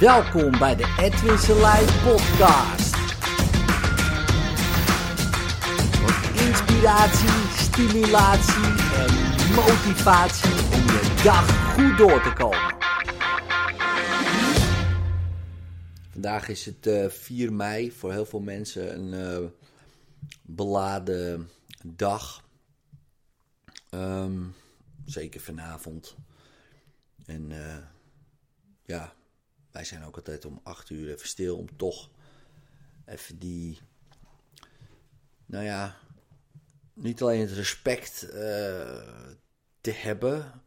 Welkom bij de Edwin Selijn podcast. Voor inspiratie, stimulatie en motivatie om je dag goed door te komen. Vandaag is het uh, 4 mei, voor heel veel mensen een uh, beladen dag. Um, zeker vanavond. En uh, ja, wij zijn ook altijd om 8 uur even stil om toch even die, nou ja, niet alleen het respect uh, te hebben,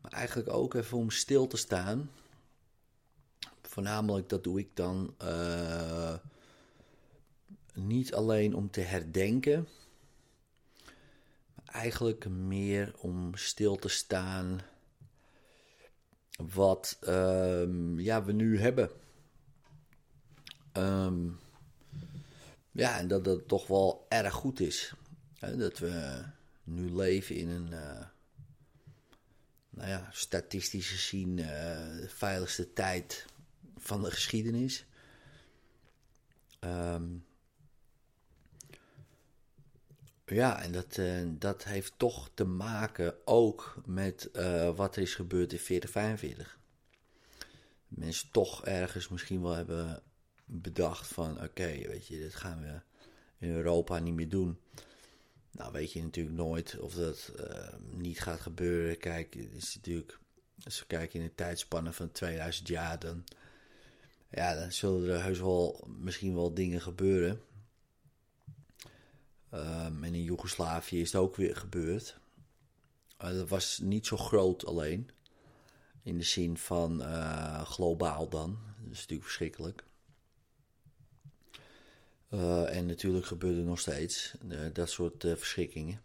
maar eigenlijk ook even om stil te staan. Voornamelijk dat doe ik dan uh, niet alleen om te herdenken, maar eigenlijk meer om stil te staan wat um, ja, we nu hebben. Um, ja, en dat dat toch wel erg goed is. Hè? Dat we nu leven in een, uh, nou ja, statistisch gezien, de veiligste tijd van de geschiedenis. Um, ja, en dat, uh, dat heeft toch te maken ook met uh, wat er is gebeurd in 4045. Mensen toch ergens misschien wel hebben bedacht van oké, weet je, dit gaan we in Europa niet meer doen. Nou weet je natuurlijk nooit of dat uh, niet gaat gebeuren. Kijk, het is natuurlijk, als we kijken in de tijdspannen van 2000 jaar, dan, ja, dan zullen er heus wel misschien wel dingen gebeuren. Um, en in Joegoslavië is het ook weer gebeurd. Uh, dat was niet zo groot alleen. In de zin van uh, globaal dan. Dat is natuurlijk verschrikkelijk. Uh, en natuurlijk gebeurde nog steeds dat soort verschrikkingen.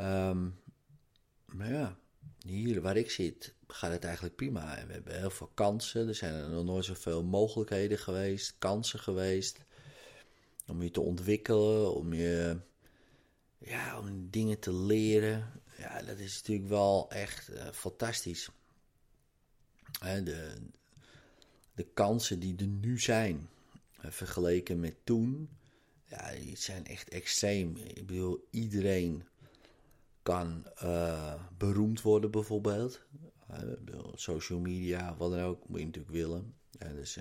Um, maar ja, hier waar ik zit gaat het eigenlijk prima. We hebben heel veel kansen. Er zijn er nog nooit zoveel mogelijkheden geweest, kansen geweest om je te ontwikkelen, om je ja, om dingen te leren. Ja, dat is natuurlijk wel echt uh, fantastisch. Hè, de, de kansen die er nu zijn, uh, vergeleken met toen, ja, die zijn echt extreem. Ik bedoel, iedereen kan uh, beroemd worden bijvoorbeeld. social media, wat dan ook, moet je natuurlijk willen. dus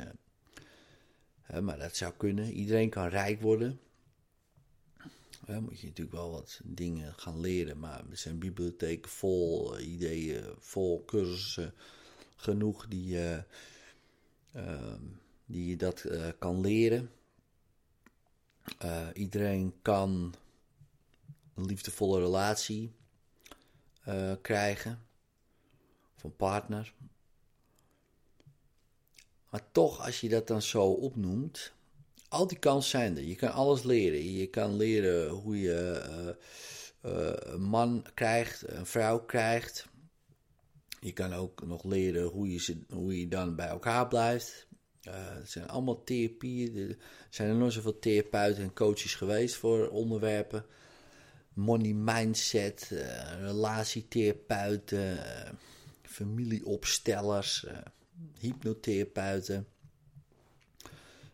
maar dat zou kunnen. Iedereen kan rijk worden. Dan moet je natuurlijk wel wat dingen gaan leren. Maar er zijn bibliotheken vol eh, ideeën, vol cursussen genoeg die, uh, uh, die je dat uh, kan leren. iedereen kan een liefdevolle relatie krijgen. Of een partner. Maar toch, als je dat dan zo opnoemt, al die kansen zijn er. Je kan alles leren. Je kan leren hoe je uh, uh, een man krijgt, een vrouw krijgt. Je kan ook nog leren hoe je, ze, hoe je dan bij elkaar blijft. Uh, het zijn allemaal therapieën. Er zijn er nog zoveel therapeuten en coaches geweest voor onderwerpen. Money mindset, relatietherapeuten, familieopstellers hypnotherapeuten.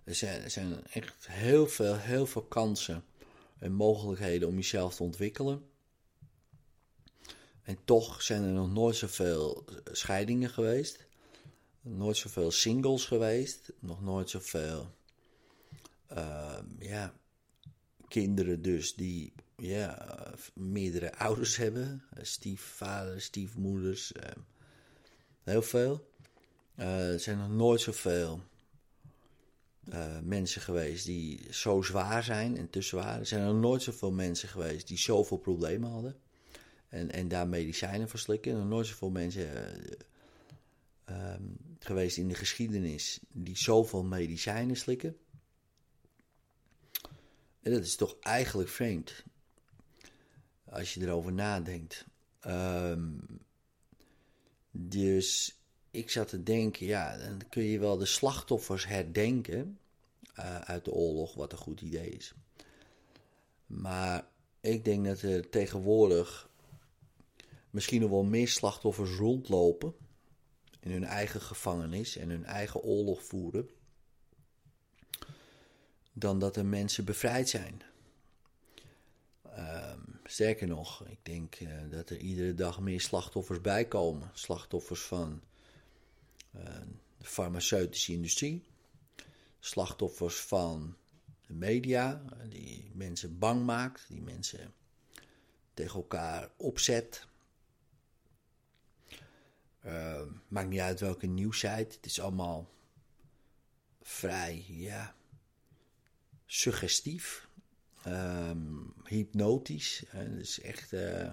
Er zijn, er zijn echt heel veel, heel veel kansen en mogelijkheden om jezelf te ontwikkelen. En toch zijn er nog nooit zoveel scheidingen geweest. Nooit zoveel singles geweest. Nog nooit zoveel uh, ja, kinderen dus die ja, meerdere ouders hebben. Stiefvaders, stiefmoeders. Uh, heel veel. Uh, er zijn nog nooit zoveel uh, mensen geweest die zo zwaar zijn en te zwaar. Er zijn nog nooit zoveel mensen geweest die zoveel problemen hadden. En, en daar medicijnen voor slikken. Er zijn nog nooit zoveel mensen uh, um, geweest in de geschiedenis die zoveel medicijnen slikken. En dat is toch eigenlijk vreemd. Als je erover nadenkt. Um, dus ik zat te denken, ja, dan kun je wel de slachtoffers herdenken uh, uit de oorlog, wat een goed idee is. Maar ik denk dat er tegenwoordig misschien nog wel meer slachtoffers rondlopen in hun eigen gevangenis en hun eigen oorlog voeren, dan dat er mensen bevrijd zijn. Ehm, sterker nog, ik denk eh, dat er iedere dag meer slachtoffers bijkomen. Slachtoffers van de farmaceutische industrie, slachtoffers van de media, die mensen bang maakt, die mensen tegen elkaar opzet. Uh, maakt niet uit welke nieuwsite, het is allemaal vrij, ja, suggestief, um, hypnotisch. Het is echt. Uh,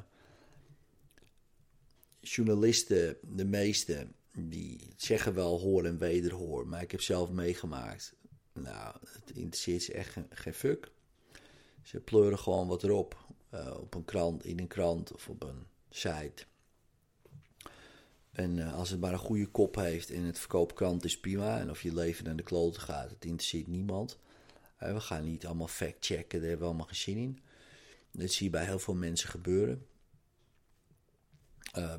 journalisten, de meeste, die zeggen wel hoor en wederhoor, maar ik heb zelf meegemaakt. Nou, het interesseert ze echt geen, fuck. Ze pleuren gewoon wat erop. Uh, op een krant, in een krant of op een site. En uh, als het maar een goede kop heeft en het verkoopkrant is prima. En of je leven naar de kloten gaat, het interesseert niemand. Uh, we gaan niet allemaal fact-checken, daar hebben we allemaal geen zin in. Dat zie je bij heel veel mensen gebeuren.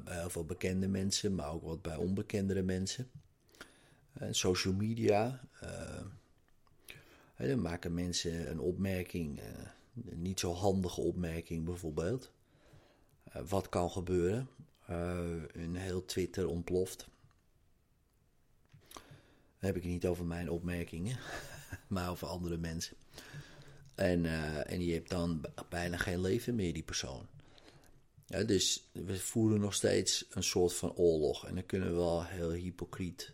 Bij heel veel bekende mensen, maar ook wat bij onbekendere mensen. social media, dan maken mensen een opmerking, een eh, niet zo handige opmerking bijvoorbeeld. Eh, wat kan gebeuren? Eh, een heel Twitter ontploft. Dan heb ik het niet over mijn opmerkingen, maar over andere mensen. En, uh, en je hebt dan bijna geen leven meer, die persoon. Ja, dus we voeren nog steeds een soort van oorlog. En dan kunnen we wel heel hypocriet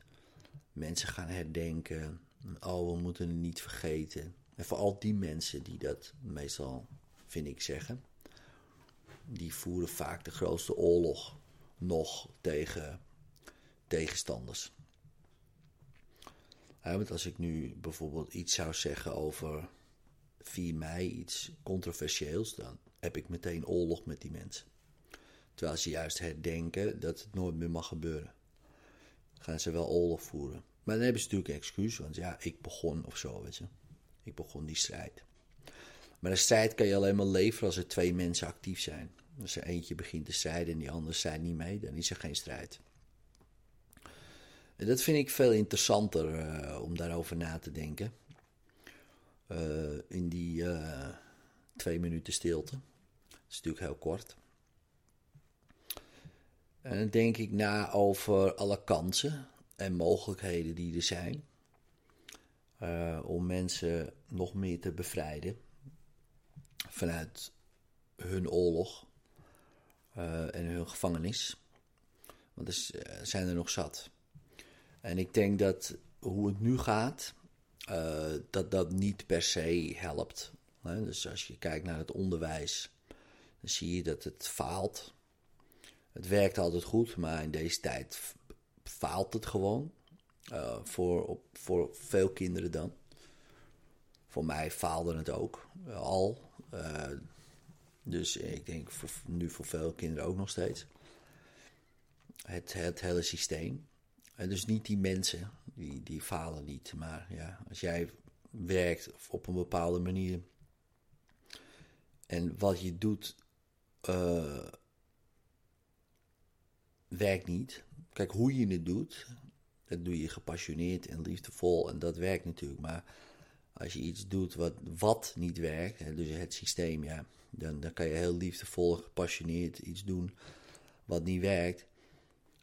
mensen gaan herdenken. Oh, we moeten het niet vergeten. En vooral die mensen die dat meestal, vind ik, zeggen, die voeren vaak de grootste oorlog nog tegen tegenstanders. want als ik nu bijvoorbeeld iets zou zeggen over 4 mei, iets controversieels, dan heb ik meteen oorlog met die mensen. Terwijl ze juist herdenken dat het nooit meer mag gebeuren. gaan ze wel oorlog voeren. Maar dan hebben ze natuurlijk een excuus, want ja, ik begon of zo, weet je. Ik begon die strijd. Maar een strijd kan je alleen maar leveren als er twee mensen actief zijn. Als er eentje begint te strijden en die ander strijdt niet mee, dan is er geen strijd. En dat vind ik veel interessanter uh, om daarover na te denken. Uh, in die uh, twee minuten stilte. Dat is natuurlijk heel kort. En dan denk ik na over alle kansen en mogelijkheden die er zijn uh, om mensen nog meer te bevrijden vanuit hun oorlog uh, en hun gevangenis. Want er eh, zijn er nog zat. En ik denk dat hoe het nu gaat, dat dat niet per se helpt. Dus als je kijkt naar het onderwijs, dan zie je dat het faalt. Het werkt altijd goed, maar in deze tijd faalt het gewoon. Uh, voor, voor veel kinderen dan. Voor mij faalde het ook uh, al. Uh, dus ik denk voor, nu voor veel kinderen ook nog steeds. Het, het hele systeem. En dus niet die mensen, die, die falen niet. Maar ja, als jij werkt op een bepaalde manier. En wat je doet, werkt niet. Kijk, hoe je het doet, dat doe je gepassioneerd en liefdevol en dat werkt natuurlijk. Maar als je iets doet wat, wat niet werkt, dus het systeem, ja, dan, dan kan je heel liefdevol en gepassioneerd iets doen wat niet werkt.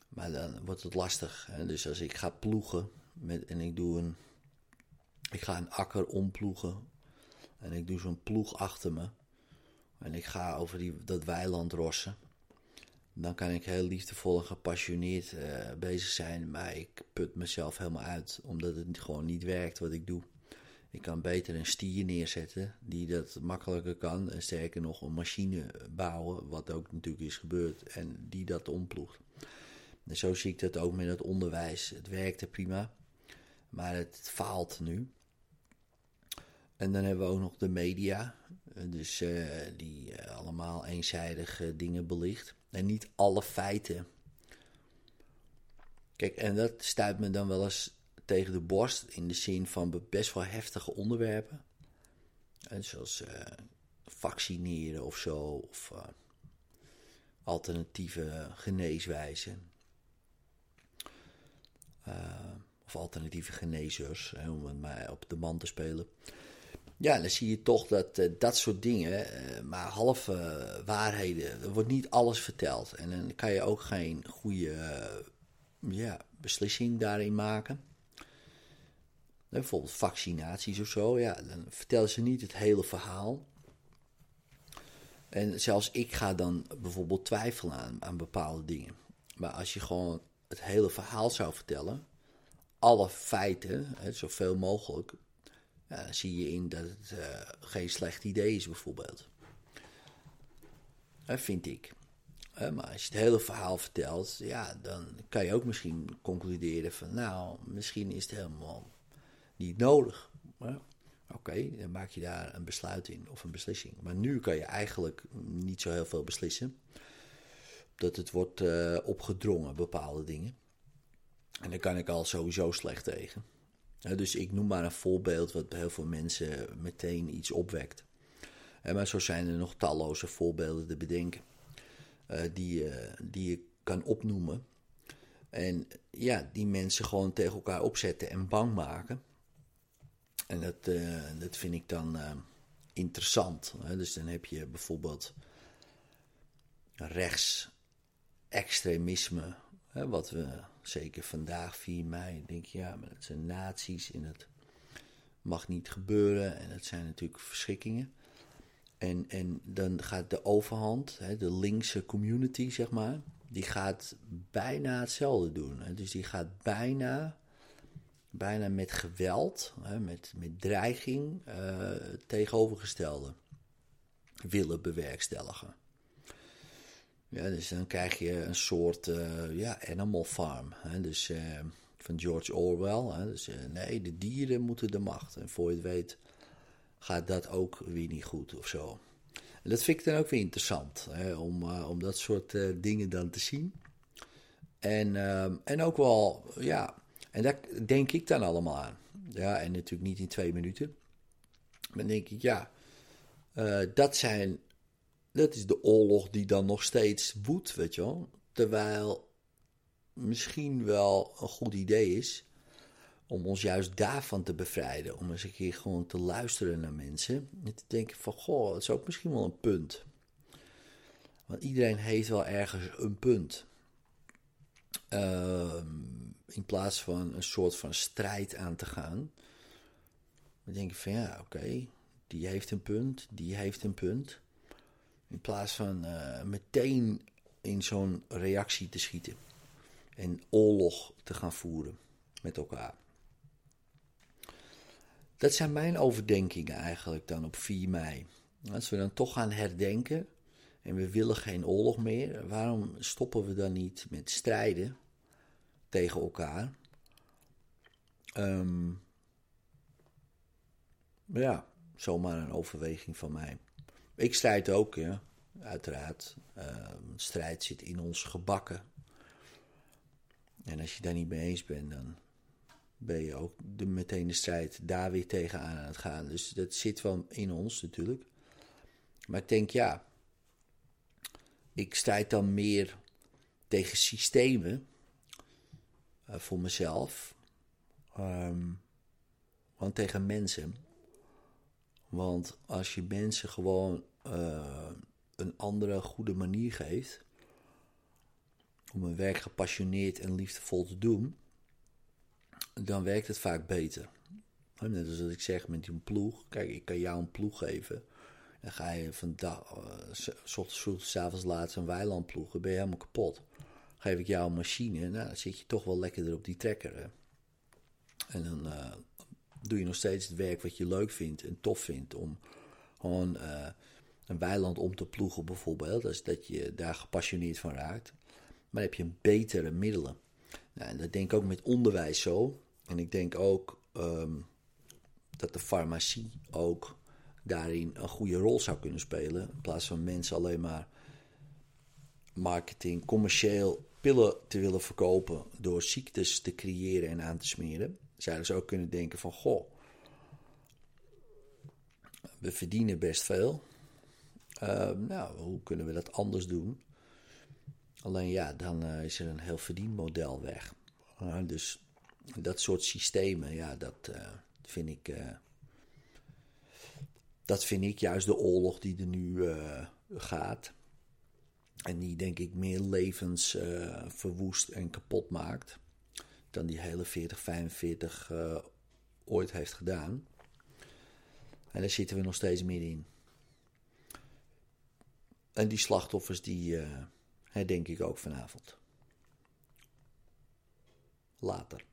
Maar dan wordt het lastig. Dus als ik ga ploegen met, en ik doe een. Ik ga een akker omploegen. En ik doe zo'n ploeg achter me. En ik ga over die, dat weiland rossen dan kan ik heel liefdevol en gepassioneerd uh, bezig zijn. Maar ik put mezelf helemaal uit, omdat het gewoon niet werkt wat ik doe. Ik kan beter een stier neerzetten die dat makkelijker kan. En sterker nog, een machine bouwen, wat ook natuurlijk is gebeurd. En die dat omploegt. En zo zie ik dat ook met het onderwijs. Het werkte prima, maar het faalt nu. En dan hebben we ook nog de media. Dus uh, die allemaal eenzijdig dingen belicht. En niet alle feiten. Kijk, en dat stuit me dan wel eens tegen de borst in de zin van best wel heftige onderwerpen. En zoals uh, vaccineren of zo, of uh, alternatieve geneeswijzen. of alternatieve genezers, om het maar op de man te spelen. Ja, dan zie je toch dat uh, dat soort dingen, uh, maar halve uh, waarheden, er wordt niet alles verteld. En dan kan je ook geen goede ja, beslissing daarin maken. Bijvoorbeeld vaccinaties of zo, ja, dan vertellen ze niet het hele verhaal. En zelfs ik ga dan bijvoorbeeld twijfelen aan, aan bepaalde dingen. Maar als je gewoon het hele verhaal zou vertellen, alle feiten, hè, zoveel mogelijk, zie je in dat het uh, geen slecht idee is, bijvoorbeeld. Vind ik. Uh, maar als je het hele verhaal vertelt, ja, dan kan je ook misschien concluderen van, nou, misschien is het helemaal niet nodig. Oké, dan maak je daar een besluit in of een beslissing. Maar nu kan je eigenlijk niet zo heel veel beslissen. Dat het wordt opgedrongen, bepaalde dingen. En daar kan ik al sowieso slecht tegen. Dus ik noem maar een voorbeeld wat bij heel veel mensen meteen iets opwekt. maar zo zijn er nog talloze voorbeelden te bedenken. Uh, die, uh, die je kan opnoemen. En ja, die mensen gewoon tegen elkaar opzetten en bang maken. En dat, uh, dat vind ik dan interessant. Hè? Dus dan heb je bijvoorbeeld rechtsextremisme wat we zeker vandaag, 4 mei, denk je, ja, maar dat zijn nazi's en dat mag niet gebeuren. En dat zijn natuurlijk verschrikkingen. En, en dan gaat de overhand, hè, de linkse community, zeg maar, die gaat bijna hetzelfde doen. Hè. Dus die gaat bijna, bijna met geweld, hè, met, met dreiging, uh, tegenovergestelde willen bewerkstelligen. Ja, dus dan krijg je een soort uh, ja, animal farm. Hè? Dus uh, van George Orwell. Hè? Dus uh, nee, de dieren moeten de macht. En voor je het weet gaat dat ook weer niet goed of zo. Dat vind ik dan ook weer interessant. Hè? Om, om dat soort dingen dan te zien. En, en ook wel, ja, en daar denk ik dan allemaal aan. Ja, en natuurlijk niet in twee minuten. Maar dan denk ik, ja, dat zijn dat is de oorlog die dan nog steeds woedt, weet je wel. Terwijl misschien wel een goed idee is om ons juist daarvan te bevrijden. Om eens een keer gewoon te luisteren naar mensen. En te denken van, goh, dat is ook misschien wel een punt. Want iedereen heeft wel ergens een punt. Uh, in plaats van een soort van strijd aan te gaan. Dan denk ik van, ja, oké, die heeft een punt, die heeft een punt. In plaats van uh, meteen in zo'n reactie te schieten. En oorlog te gaan voeren met elkaar. Dat zijn mijn overdenkingen eigenlijk dan op 4 mei. Als we dan toch gaan herdenken en we willen geen oorlog meer, waarom stoppen we dan niet met strijden tegen elkaar? Um, ja, zomaar een overweging van mij. Ik strijd ook, ja, uiteraard. Uh, strijd zit in ons gebakken. En als je daar niet mee eens bent, dan ben je ook de, meteen de strijd daar weer tegenaan aan het gaan. Dus dat zit wel in ons natuurlijk. Maar ik denk, ja, ik strijd dan meer tegen systemen uh, voor mezelf. Um, want tegen mensen. Want als je mensen gewoon uh, een andere goede manier geeft om een werk gepassioneerd en liefdevol te doen, dan werkt het vaak beter. Net als dat ik zeg met die ploeg. Kijk, ik kan jou een ploeg geven. Dan ga je van dag, uh, s ochtends vroeg, s avonds laat een weiland ploegen. Ben je helemaal kapot. Geef ik jou een machine. Nou, dan zit je toch wel lekkerder op die trekker. Hè? En dan uh, doe je nog steeds het werk wat je leuk vindt en tof vindt. Om gewoon een weiland om te ploegen bijvoorbeeld. Dus dat je daar gepassioneerd van raakt. Maar heb je betere middelen. Nou, en dat denk ik ook met onderwijs zo. En ik denk ook um, dat de farmacie ook daarin een goede rol zou kunnen spelen. In plaats van mensen alleen maar marketing, commercieel pillen te willen verkopen door ziektes te creëren en aan te smeren. Zouden ze ook kunnen denken van, goh, we verdienen best veel. Uh, nou, hoe kunnen we dat anders doen? Alleen ja, dan uh, is er een heel verdienmodel weg. Uh, dus Dat soort systemen, ja, dat vind ik. dat vind ik juist de oorlog die er nu gaat. En die denk ik meer levens verwoest en kapot maakt. Dan die hele 40-45 ooit heeft gedaan. En daar zitten we nog steeds middenin. En die slachtoffers, die uh, herdenk ik ook vanavond. Later.